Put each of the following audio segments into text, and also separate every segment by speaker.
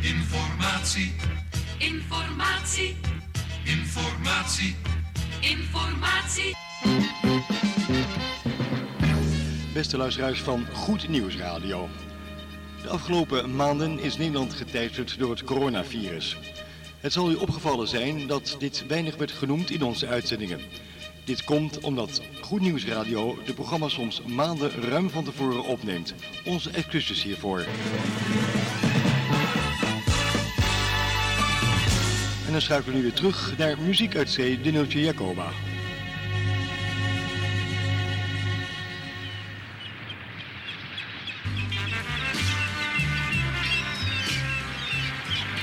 Speaker 1: Informatie,
Speaker 2: Informatie,
Speaker 1: informatie.
Speaker 2: informatie.
Speaker 3: Beste luisteraars van Goed Nieuws Radio. De afgelopen maanden is Nederland geteisterd door het coronavirus. Het zal u opgevallen zijn dat dit weinig werd genoemd in onze uitzendingen. Dit komt omdat Goed Nieuws Radio de programma's soms maanden ruim van tevoren opneemt. Onze excuses hiervoor. En dan schakelen we nu weer terug naar muziek uit zee, Dineltje Jacoba.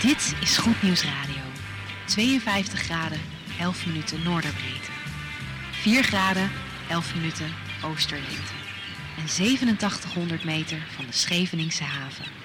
Speaker 4: Dit is Goed Nieuws Radio. 52 graden, 11 minuten noorderbreedte. 4 graden, 11 minuten oosterlengte. En 8700 meter van de Scheveningse haven.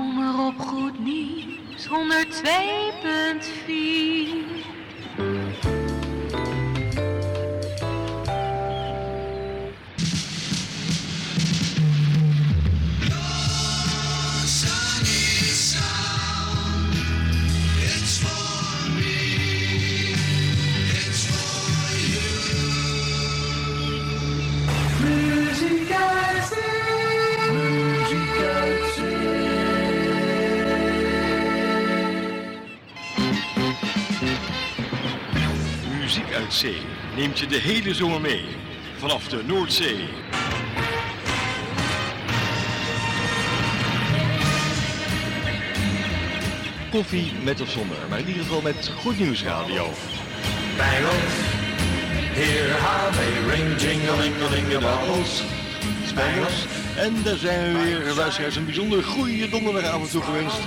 Speaker 2: op goed nieuws, 102.4.
Speaker 3: neemt je de hele zomer mee. Vanaf de Noordzee. Koffie met of zonder, maar in ieder geval met Goed Nieuws Radio.
Speaker 5: Bangles, hear how they ring, jingle-ling-a-ling-a-bongles.
Speaker 3: Spangles. En daar zijn we weer, luisteraars, een bijzonder goede donderdagavond toegewenst.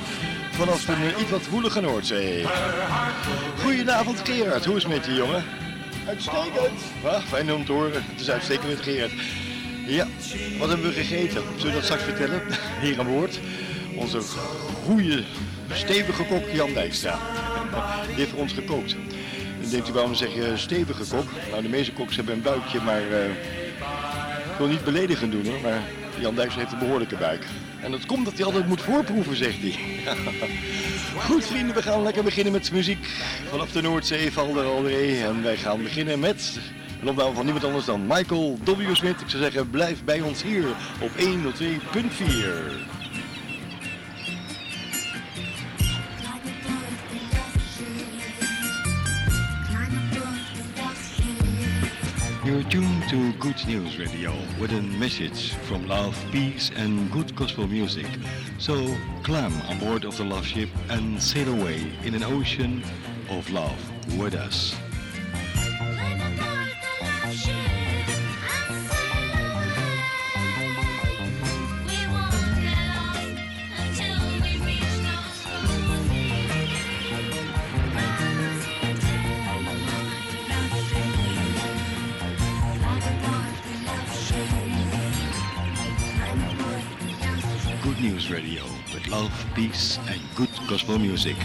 Speaker 3: Vanaf de iets wat woelige Noordzee. Goedenavond Gerard, hoe is het met je jongen? Uitstekend. Ah, fijn om te horen, het is uitstekend met Gerard. Ja, wat hebben we gegeten? Zullen we dat straks vertellen? Hier aan boord. Onze goede, stevige kok Jan Dijkstra. Die heeft voor ons gekookt. Dan denkt u waarom zeg je stevige kok? Nou, de meeste koks hebben een buikje, maar eh, ik wil niet beledigend doen hoor, maar Jan Dijkstra heeft een behoorlijke buik. En dat komt dat hij altijd moet voorproeven, zegt hij. Goed vrienden, we gaan lekker beginnen met muziek. Vanaf de Noordzee, Valderalderee. En wij gaan beginnen met een opname van niemand anders dan Michael W. Smith. Ik zou zeggen, blijf bij ons hier op 102.4. tuned to Good News Radio with a message from love, peace and good gospel music. So climb on board of the love ship and sail away in an ocean of love with us. Gospel music.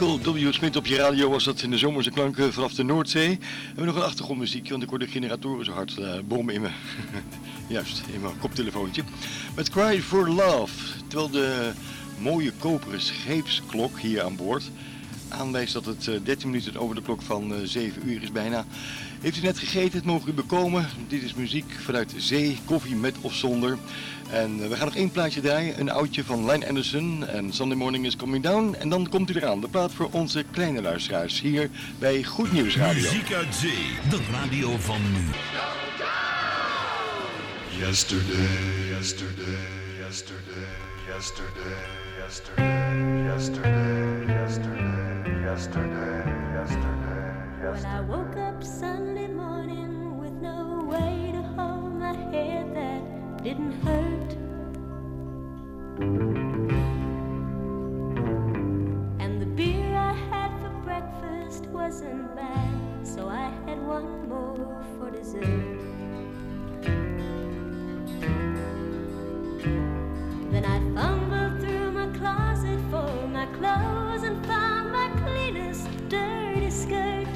Speaker 3: Michael W. Smith op je radio was dat in de zomerse klanken vanaf de Noordzee. We hebben nog een achtergrondmuziekje, want ik hoor de generatoren zo hard uh, bommen in me. Juist, in mijn koptelefoontje. Met Cry for Love. Terwijl de mooie koperen scheepsklok hier aan boord aanwijst dat het 13 eh, minuten over de klok van 7 eh, uur is bijna. Heeft u net gegeten, het mogen u bekomen. Dit is muziek vanuit zee, koffie met of zonder. En eh, we gaan nog één plaatje draaien, een oudje van Line Anderson en Sunday Morning is Coming Down. En dan komt u eraan, de plaat voor onze kleine luisteraars hier bij Goed Nieuws Radio.
Speaker 6: Muziek uit zee, de radio van nu.
Speaker 1: Yesterday, yesterday, yesterday, yesterday, yesterday, yesterday, yesterday, yesterday, yesterday, yesterday.
Speaker 7: When I woke up Sunday morning with no way to hold my head that didn't hurt. And the beer I had for breakfast wasn't bad, so I had one more for dessert. Then I fumbled through my closet for my clothes and found cleanest dirty skirt.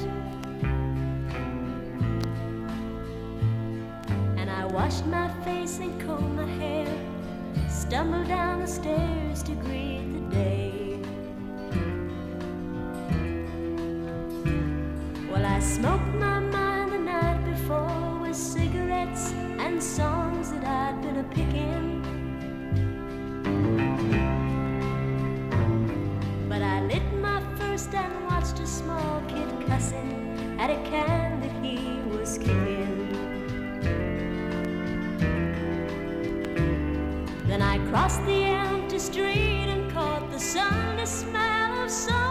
Speaker 7: And I washed my face and combed my hair, stumbled down the stairs to greet the day. Well, I smoked my crossed the empty street and caught the Sunday smell of someone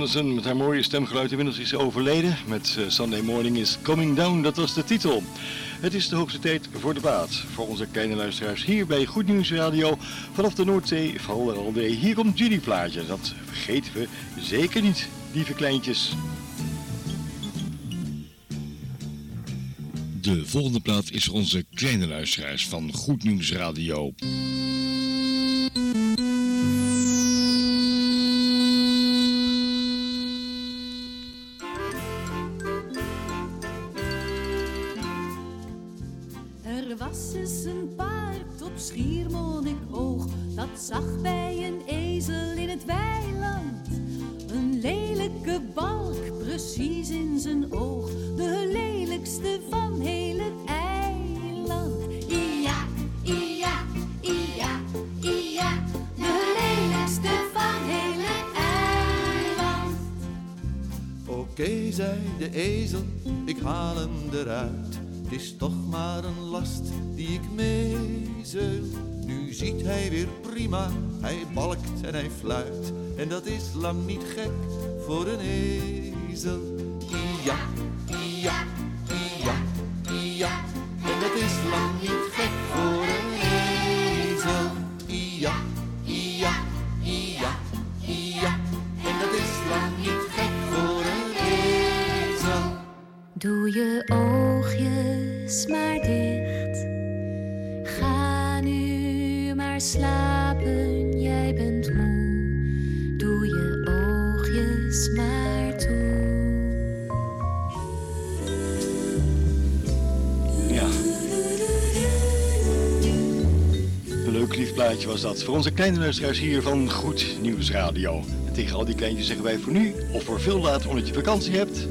Speaker 3: Anderson met haar mooie stemgeluid. Inmiddels is ze overleden. Met eh, Sunday Morning is Coming Down, dat was de titel. Het is de hoogste tijd voor de baat. Voor onze kleine luisteraars hier bij Goed Nieuws Radio. Vanaf de Noordzee, Valderalde. Hier komt Judy plaatje. Dat vergeten we zeker niet, lieve kleintjes. De volgende plaat is onze kleine luisteraars van Goed Nieuws Radio. was eens een paard op Schiermonnikoog.
Speaker 8: Dat zag bij een ezel in het weiland. Een lelijke balk precies in zijn oog. De lelijkste van heel het eiland. Ia, ia, ia, ia. De lelijkste van heel het eiland.
Speaker 9: Oké, zei de ezel, ik haal hem eruit het is toch maar een last die ik meezeul. Nu ziet hij weer prima, hij balkt en hij fluit. En dat is lang niet gek voor een ezel. Ja,
Speaker 2: was dat. Voor onze kleine luisteraars hier van Goed Nieuws Radio. En tegen al die kleintjes zeggen wij voor nu, of voor veel later omdat je vakantie hebt.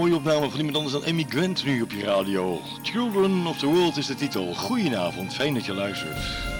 Speaker 2: Mooie opname van iemand anders dan Amy Grant nu op je radio. Children of the World is de titel. Goedenavond, fijn dat je luistert.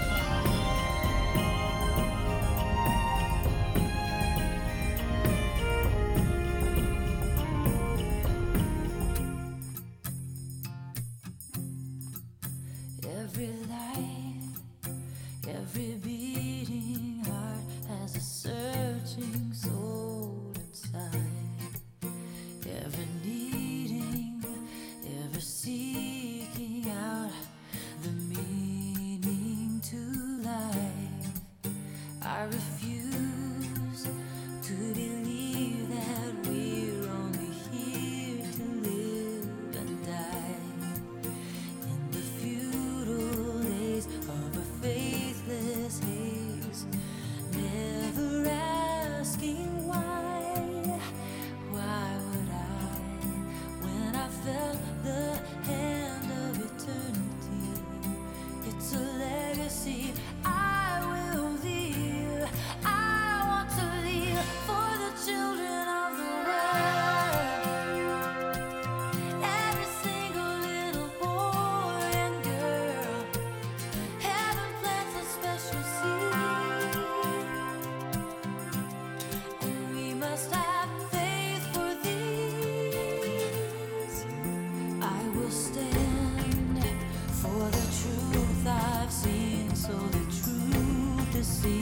Speaker 10: so the
Speaker 3: truth is.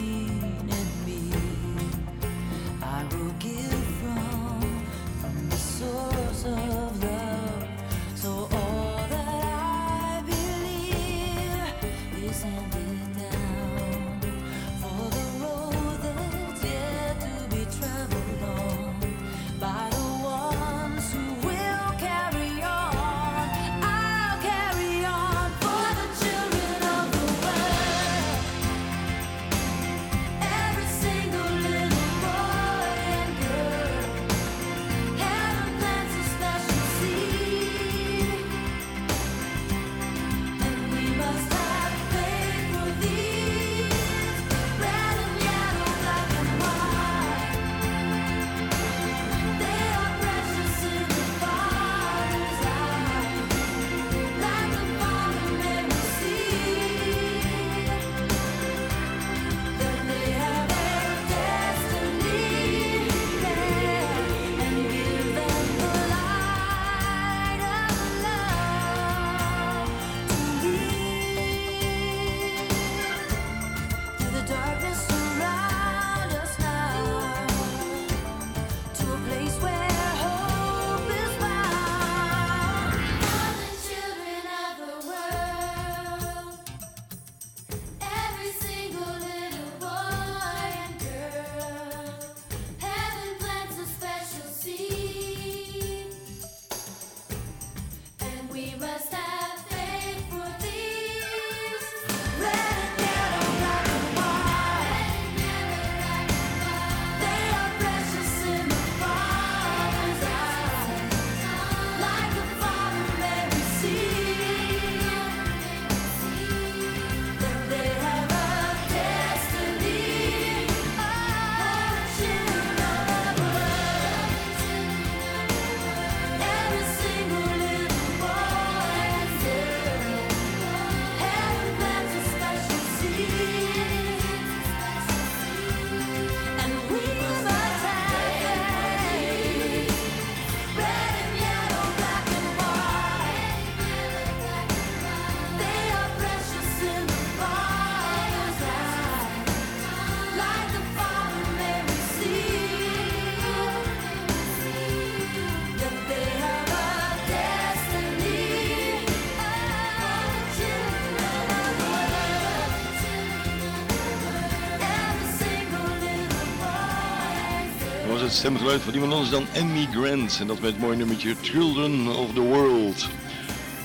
Speaker 3: Stemgeluid van iemand anders dan Emmy Grant. En dat met het mooie nummertje Children of the World.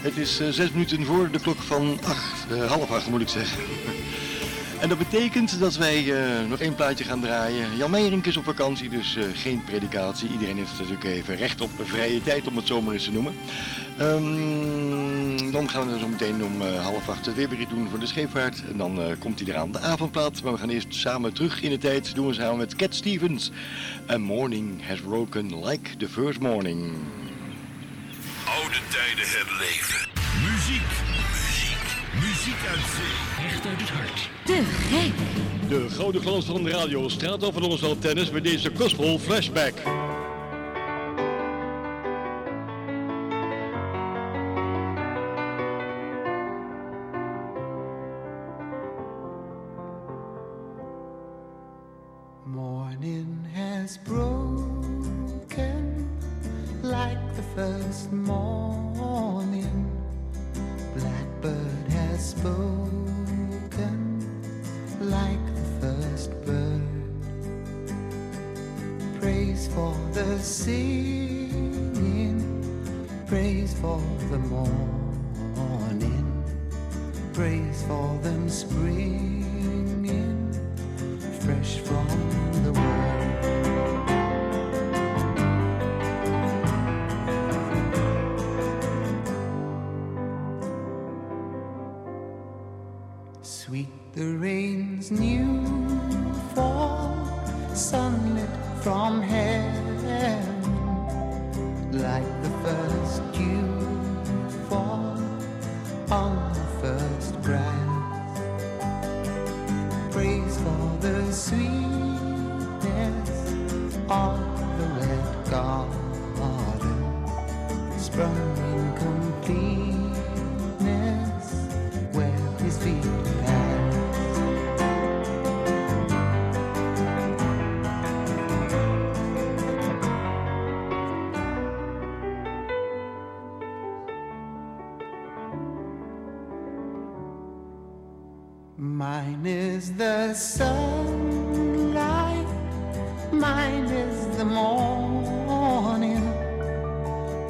Speaker 3: Het is uh, zes minuten voor de klok van acht, uh, half acht moet ik zeggen. En dat betekent dat wij uh, nog één plaatje gaan draaien. Jan Meijering is op vakantie, dus geen predikatie. Iedereen heeft natuurlijk even recht op vrije tijd, om het zomaar eens te noemen. Um, dan gaan we zo meteen om uh, half acht het weerbericht doen voor de scheepvaart. En dan komt hij eraan de avondplaat. Maar we gaan eerst samen terug in de tijd. Doen we samen met Cat Stevens. A morning has broken like the first morning.
Speaker 6: Oude tijden herleven. Muziek. Muziek uit zee.
Speaker 11: Echt uit het hart.
Speaker 8: Te gek.
Speaker 3: De gouden glans van de radio straat over ons wel tennis bij deze gospel flashback.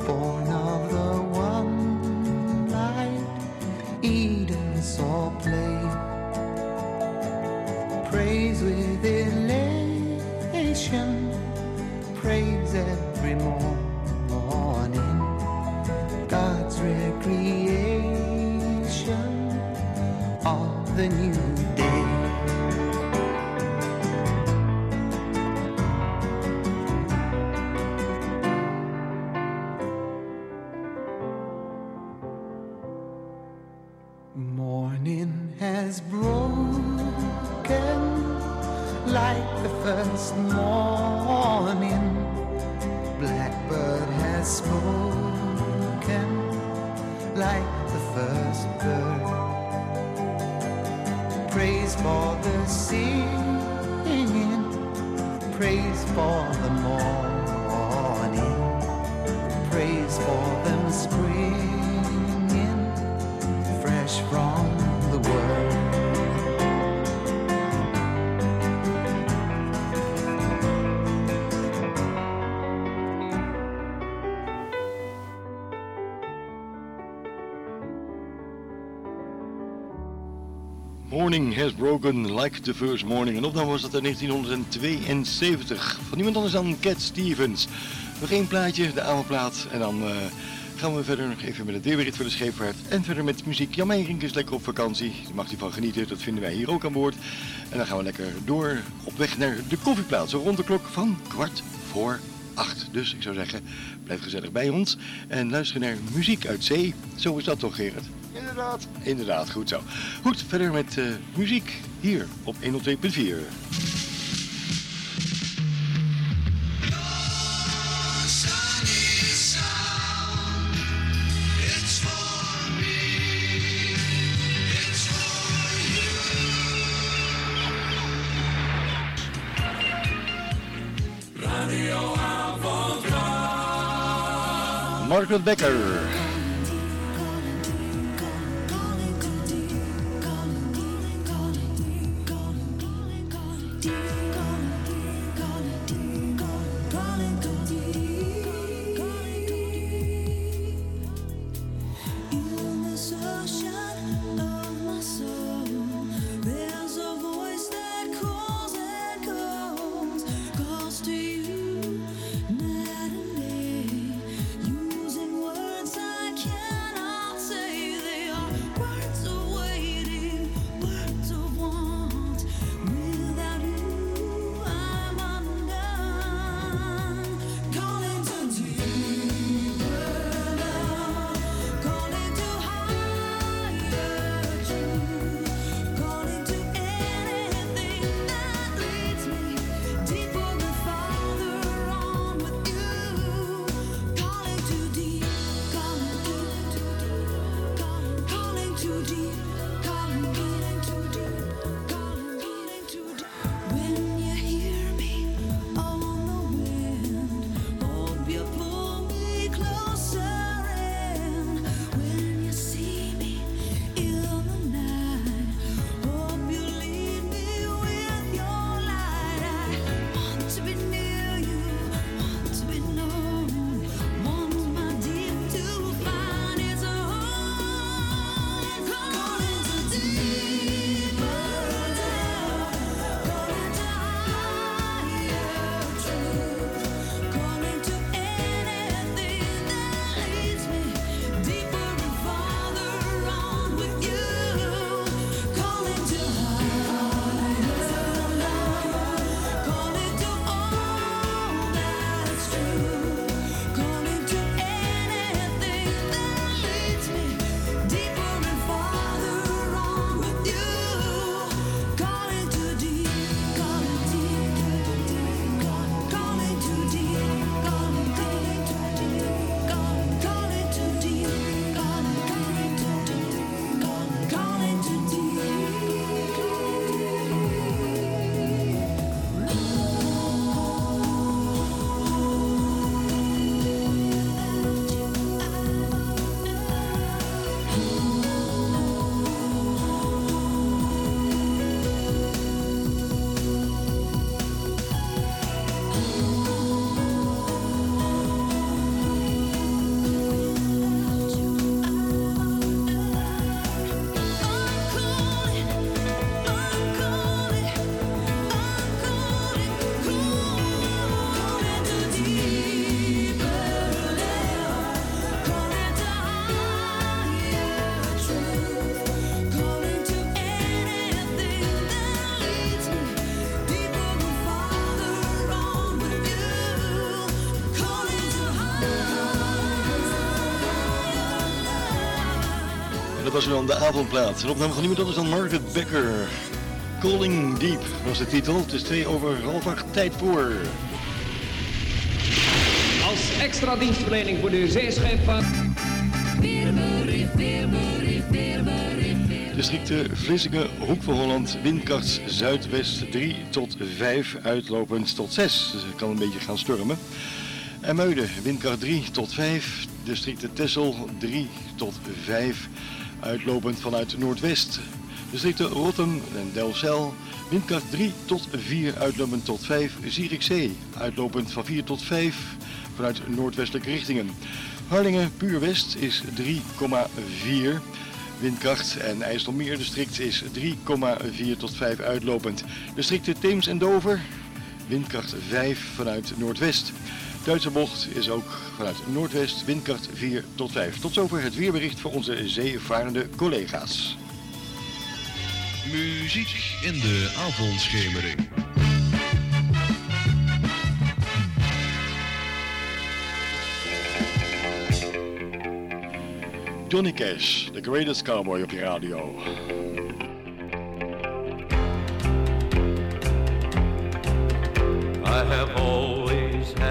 Speaker 12: for. Morning has broken like the first morning.
Speaker 3: En opname was dat in 1972. Van niemand anders dan Cat Stevens. Nog één plaatje, de avondplaat. En dan uh, gaan we verder nog even met het weerbericht voor de scheepvaart. En verder met muziek. Jan Meijering is lekker op vakantie. Daar mag hij van genieten. Dat vinden wij hier ook aan boord. En dan gaan we lekker door op weg naar de koffieplaats. Rond de klok van kwart voor acht. Dus ik zou zeggen, blijf gezellig bij ons. En luister naar muziek uit zee. Zo is dat toch Gerard?
Speaker 13: Inderdaad.
Speaker 3: Inderdaad, goed zo. Goed, verder met uh, muziek hier op 102.4. Margaret Becker. Was er dan de avondplaat. Een opname van niemand anders dan Margaret Becker. Calling Deep was de titel. Het is twee over half acht tijd voor.
Speaker 11: Als extra dienstverlening voor de zeescheepvaart.
Speaker 8: Weerbericht, weerbericht, weerbericht, weerbericht.
Speaker 3: Districten Vlissingen, Hoek van Holland, windkracht zuidwest 3 tot 5, uitlopend tot 6. Dus het kan een beetje gaan stormen. En Muiden, windkracht 3 tot 5. Districten Tessel 3 tot 5, uitlopend vanuit noordwest. Districten Rotterdam en Delfzijl, windkracht 3 tot 4, uitlopend tot 5. Zierikzee, uitlopend van 4 tot 5, vanuit noordwestelijke richtingen. Harlingen, puur west, is 3,4 windkracht. En IJsselmeer district is 3,4 tot 5 uitlopend. Districten Theems en Dover, windkracht 5 vanuit noordwest. Duitse bocht is ook vanuit noordwest, windkracht 4 tot 5. Tot zover het weerbericht voor onze zeevarende collega's.
Speaker 6: Muziek in de avondschemering.
Speaker 3: Johnny Cash, the greatest cowboy op je radio.
Speaker 13: I have always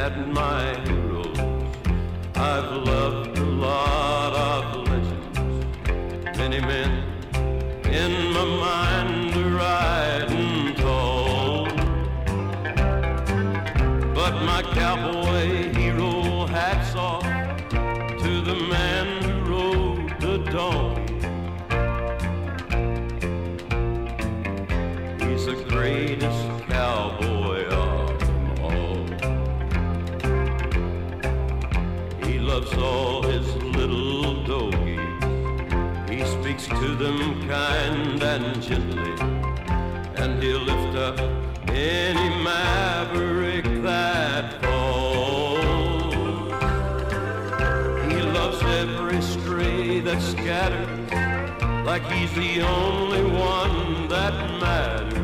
Speaker 13: had my heroes. I've loved a lot of legends. Many men in my mind are riding tall. But my cowboy hero hats off them kind and gently, and he'll lift up any maverick that falls. He loves every stray that's scattered, like he's the only one that matters.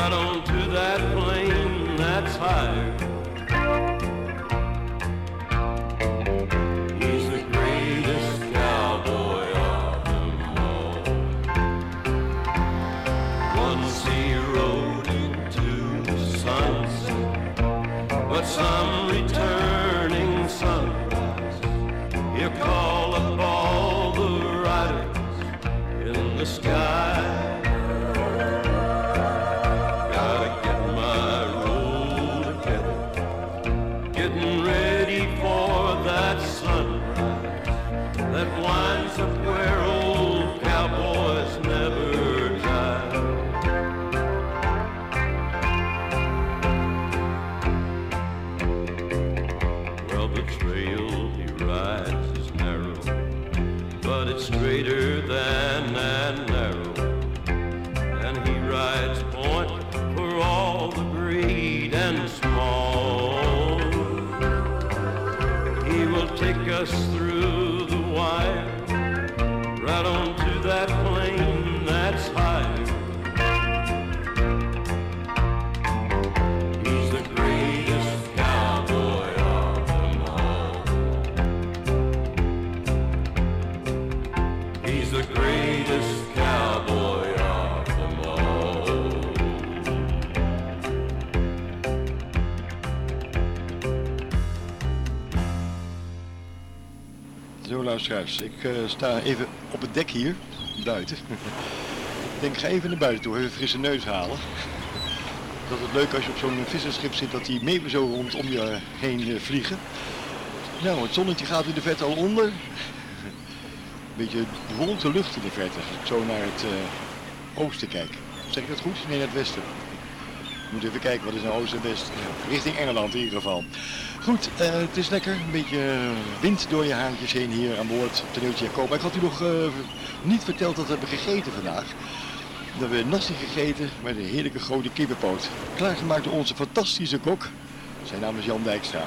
Speaker 13: Right on to that plain that's higher.
Speaker 14: Ik eh, sta even op het dek hier, buiten. ik denk, ga even naar buiten toe, even frisse neus halen. Dat is leuk als je op zo'n visserschip zit, dat die mee zo rondom je heen eh, vliegen. Nou, het zonnetje gaat in de verte al onder. Een beetje bewolkte lucht in de verte, als ik zo naar het eh, oosten kijk. Zeg ik dat goed? Nee, naar het westen. Moet even kijken, wat is nou oost en west? Richting Engeland in ieder geval. Goed, eh, het is lekker. Een beetje eh, wind door je haantjes heen hier aan boord op de Neeltje Jacob. Ik had u nog eh, niet verteld dat we hebben gegeten vandaag. We hebben nasi gegeten met een heerlijke grote kippenpoot. Klaargemaakt door onze fantastische kok. Zijn naam is Jan Dijkstra.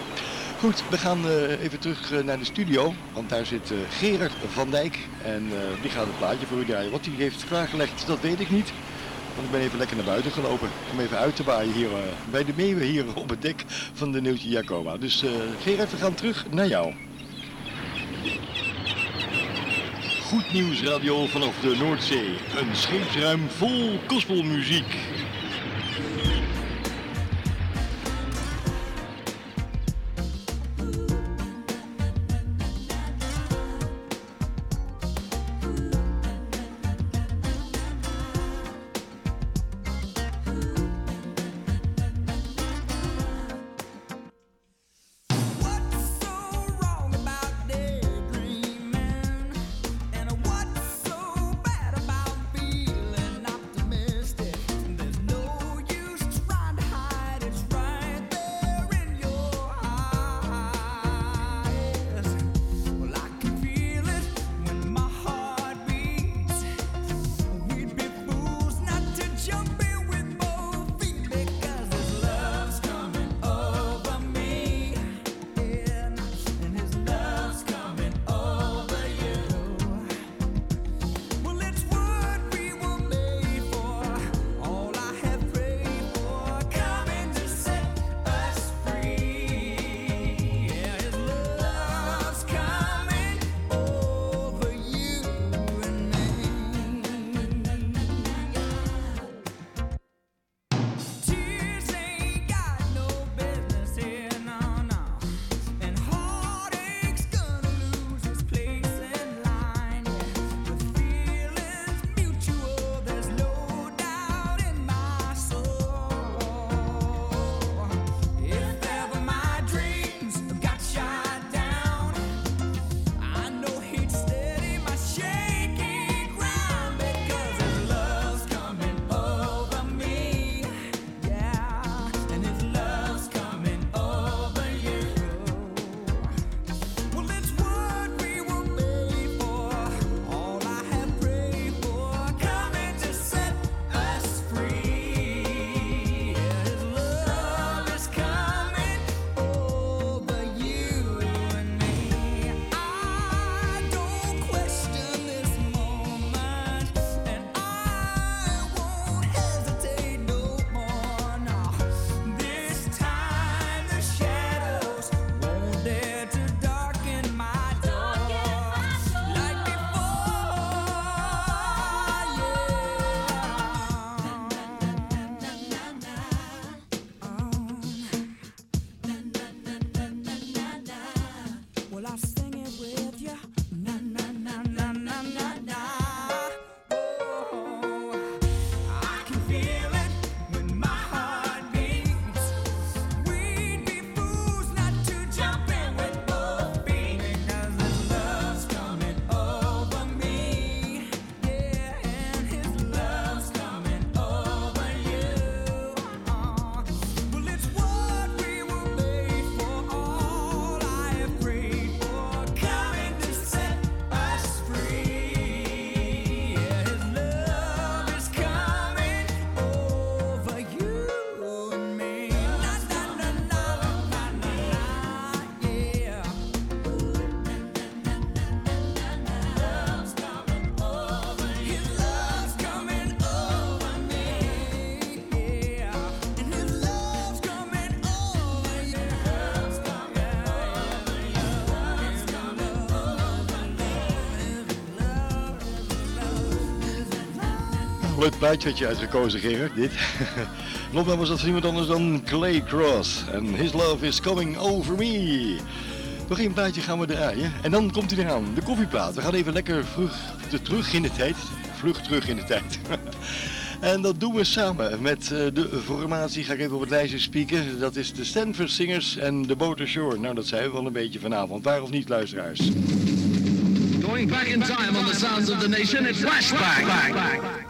Speaker 14: Goed, we gaan even terug naar de studio. Want daar zit Gerard van Dijk. En die gaat het plaatje voor u draaien. Wat hij heeft klaargelegd, dat weet ik niet. Want ik ben even lekker naar buiten gelopen om even uit te waaien hier eh, bij de meeuwen hier op het dek van de Neeltje Jacoba. Dus eh, Gerard, gaan terug naar jou. Goed nieuws radio vanaf de Noordzee. Een scheepsruim vol gospelmuziek. Plaatje je uitgekozen, Gerard, dit. Nogmaals was dat van iemand anders dan Clay Cross. En His Love is Coming Over Me.
Speaker 3: Nog één plaatje gaan we draaien. En dan komt hij eraan, de koffieplaat. We gaan even lekker terug in de tijd. Vlug terug in de tijd. en dat doen we samen met eh, de formatie. Ga ik even op het lijstje spieken. Dat is de Stanford Singers en de Boter Shore. Nou, dat zijn we wel een beetje vanavond. Waar of niet, luisteraars?
Speaker 15: Going back in time on the sounds of the nation, it's flashback.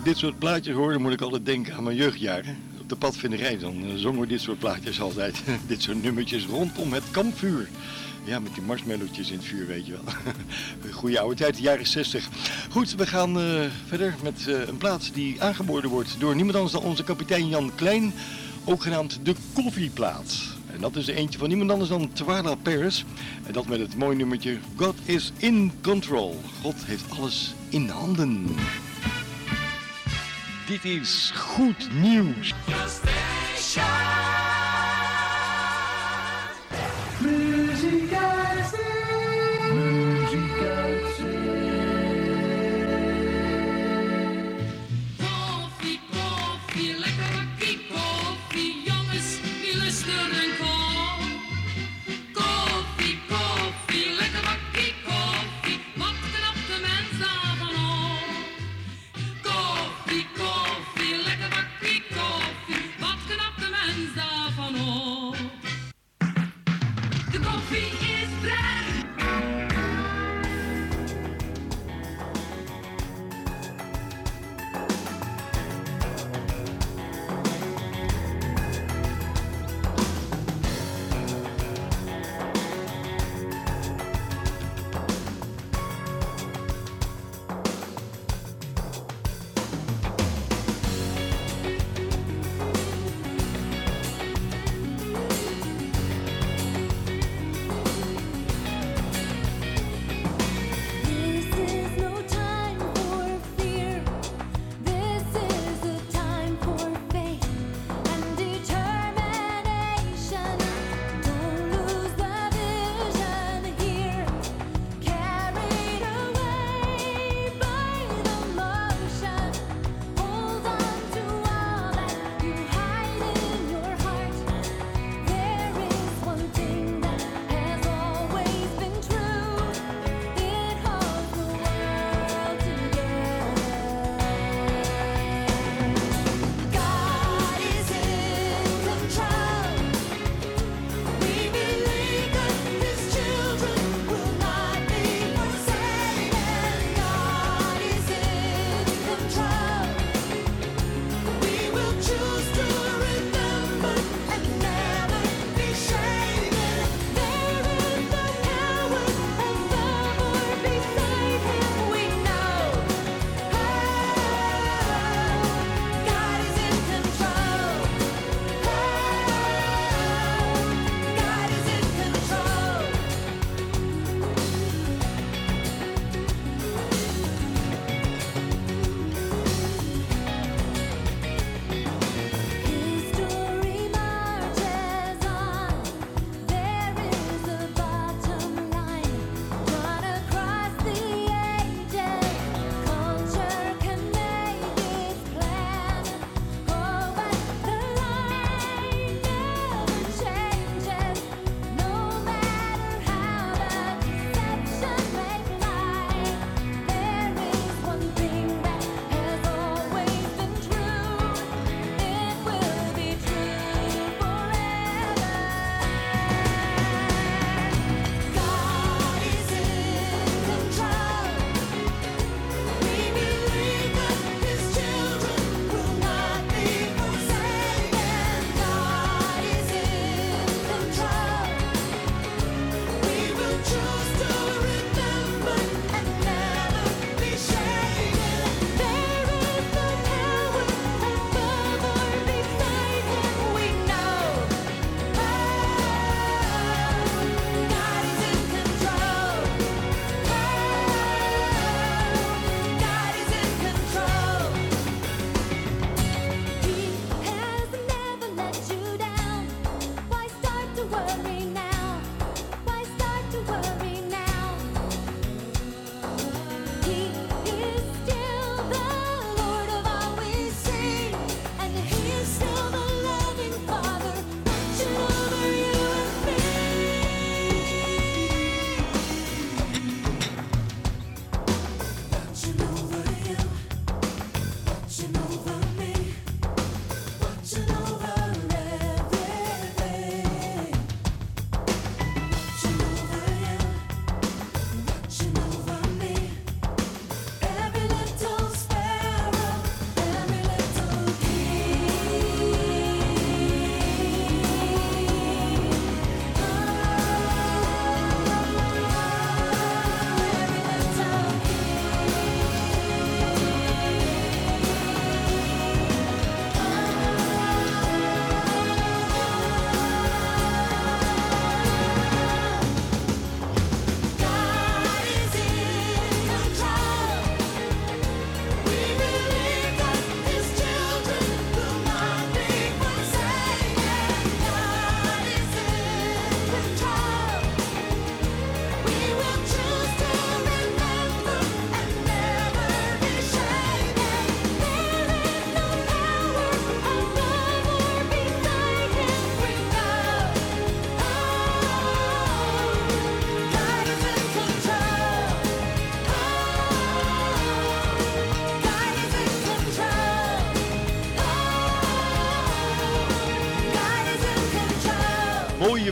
Speaker 3: Ik dit soort plaatjes hoor, dan moet ik altijd denken aan mijn jeugdjaren. Op de padvinderij dan eh, zongen we dit soort plaatjes altijd. dit soort nummertjes rondom het kampvuur. Ja, met die marshmallowtjes in het vuur, weet je wel. Goeie oude tijd, de jaren 60. Goed, we gaan eh, verder met eh, een plaat die aangeboden wordt door niemand anders dan onze kapitein Jan Klein. Ook genaamd de koffieplaat. En dat is er eentje van niemand anders dan Twala Paris. En dat met het mooie nummertje God is in control. God heeft alles in handen. Dit is goed nieuws.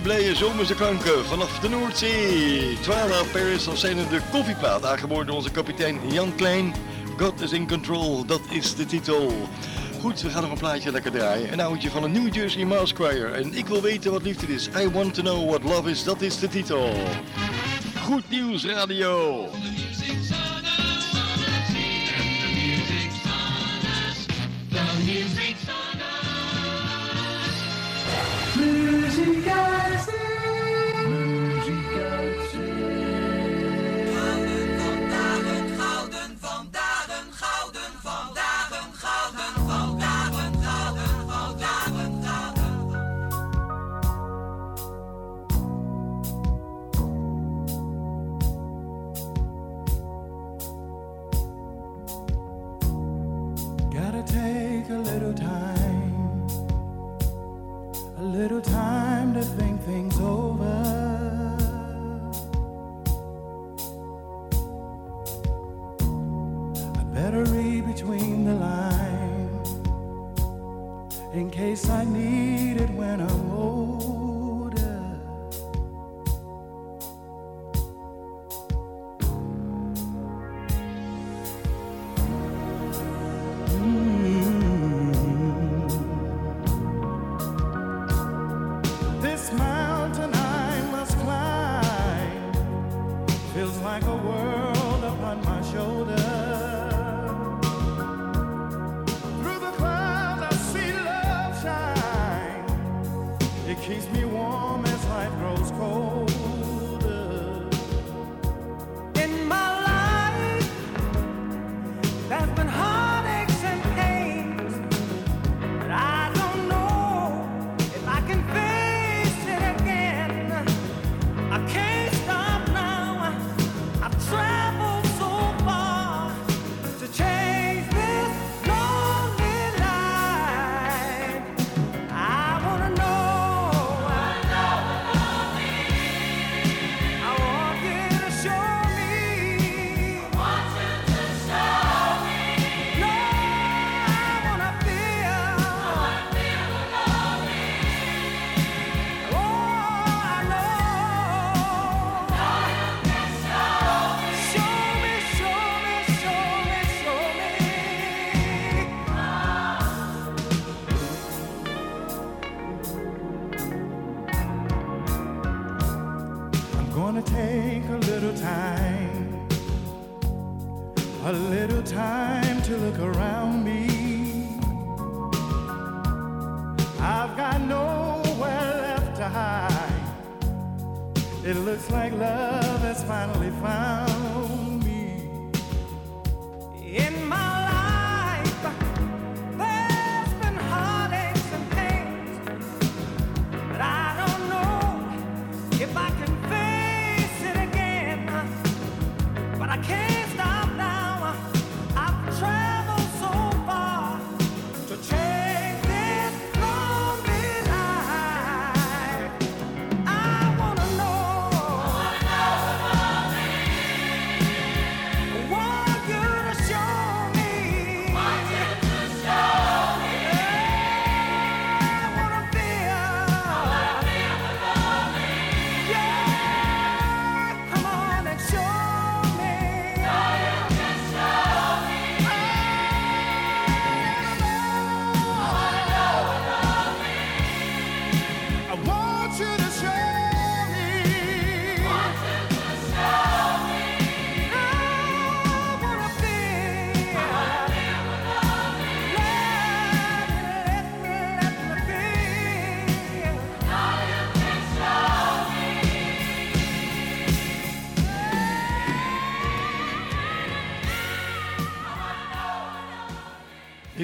Speaker 14: Blije zomerse vanaf de Noordzee. 12 Paris als zijn de koffieplaat, aangeboord door onze kapitein Jan Klein. God is in control, dat is de titel. Goed, we gaan nog een plaatje lekker draaien. Een oudje van een New Jersey Mouse Choir. En ik wil weten wat liefde is. I want to know what love is, dat is de titel. Goed nieuws radio.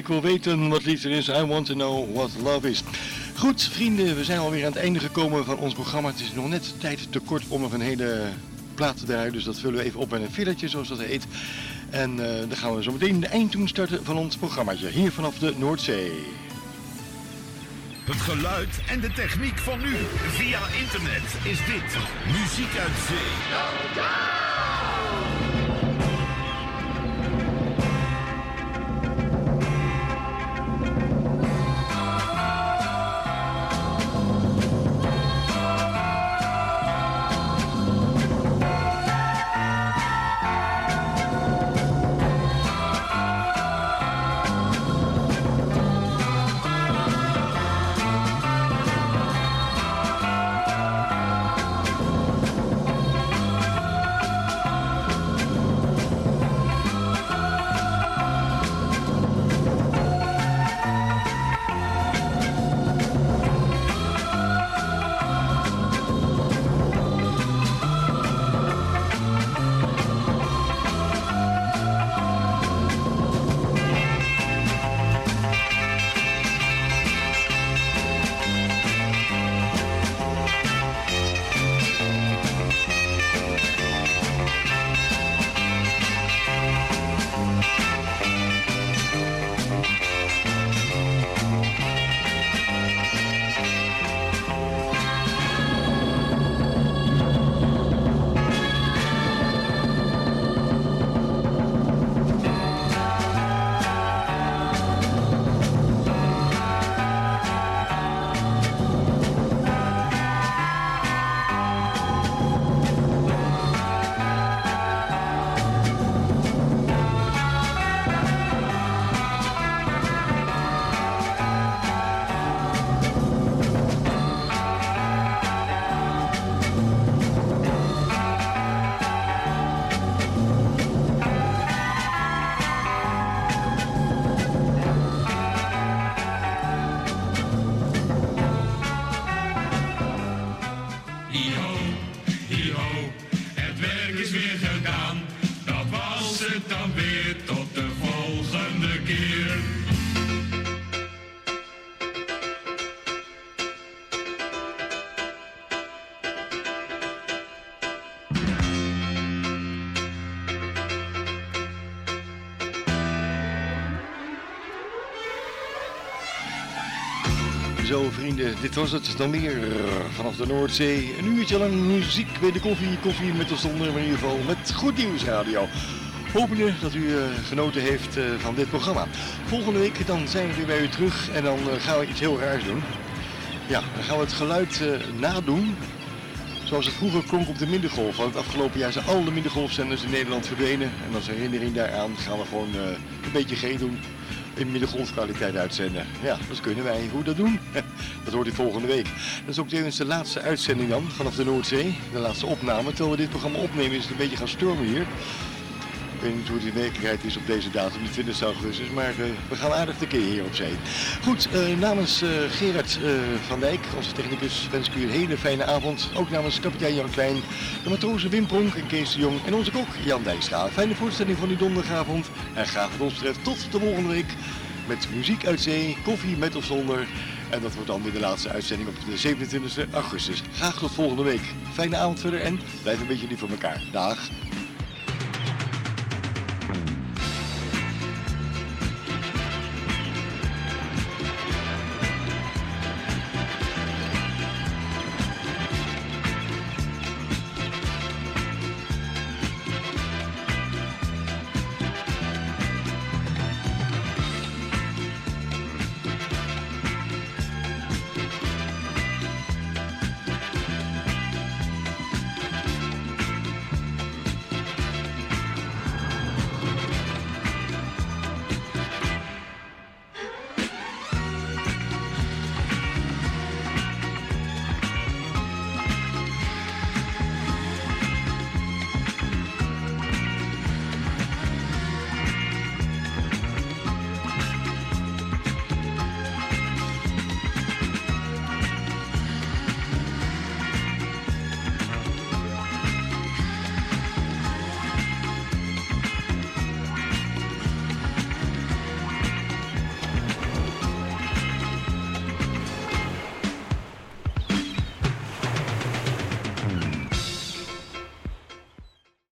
Speaker 14: Ik wil weten wat liefde is. I want to know what love is. Goed, vrienden, we zijn alweer aan het einde gekomen van ons programma. Het is nog net tijd te kort om nog een hele plaat te draaien. Dus dat vullen we even op met een fillertje, zoals dat heet. En eh, dan gaan we zo meteen de eindtoon starten van ons programmaatje. Hier vanaf de Noordzee.
Speaker 6: Het geluid en de techniek van nu. Via internet is dit Muziek uit Zee.
Speaker 3: Dit was het dan weer vanaf de Noordzee. Een uurtje lang muziek bij de koffie, koffie met de zonder, in ieder geval met Goed Nieuws Radio. Hopende dat u uh, genoten heeft van dit programma. Volgende week dan zijn we weer bij u terug en dan gaan we iets heel raars doen. Ja, dan gaan we het geluid nadoen zoals het vroeger klonk op de middengolf. Want het afgelopen jaar zijn alle middengolfzenders in Nederland verdwenen. En als herinnering daaraan gaan we gewoon een beetje G doen in middengolfkwaliteit uitzenden. Ja, dat kunnen wij. Hoe dat doen? hoort u volgende week. Dat is ook tevens de laatste uitzending dan, vanaf de Noordzee. De laatste opname. Terwijl we dit programma opnemen is het een beetje gaan stormen hier. Ik weet niet hoe het in werkelijkheid is op deze datum, de 20 augustus, maar uh, we gaan aardig tekeer hier op zee. Goed, uh, namens uh, Gerard van Dijk, onze technicus, wens ik u een hele fijne avond. Ook namens kapitein Jan Klein, de matrozen Wim Pronk en Kees de Jong en onze kok Jan Dijkstra. Fijne voorstelling van uw donderdagavond en graag wat ons betreft tot de volgende week met muziek uit zee, koffie met of zonder. En dat wordt dan weer de laatste uitzending op de 27 augustus. Graag tot volgende week. Fijne avond verder en blijf een beetje lief voor elkaar. Dag.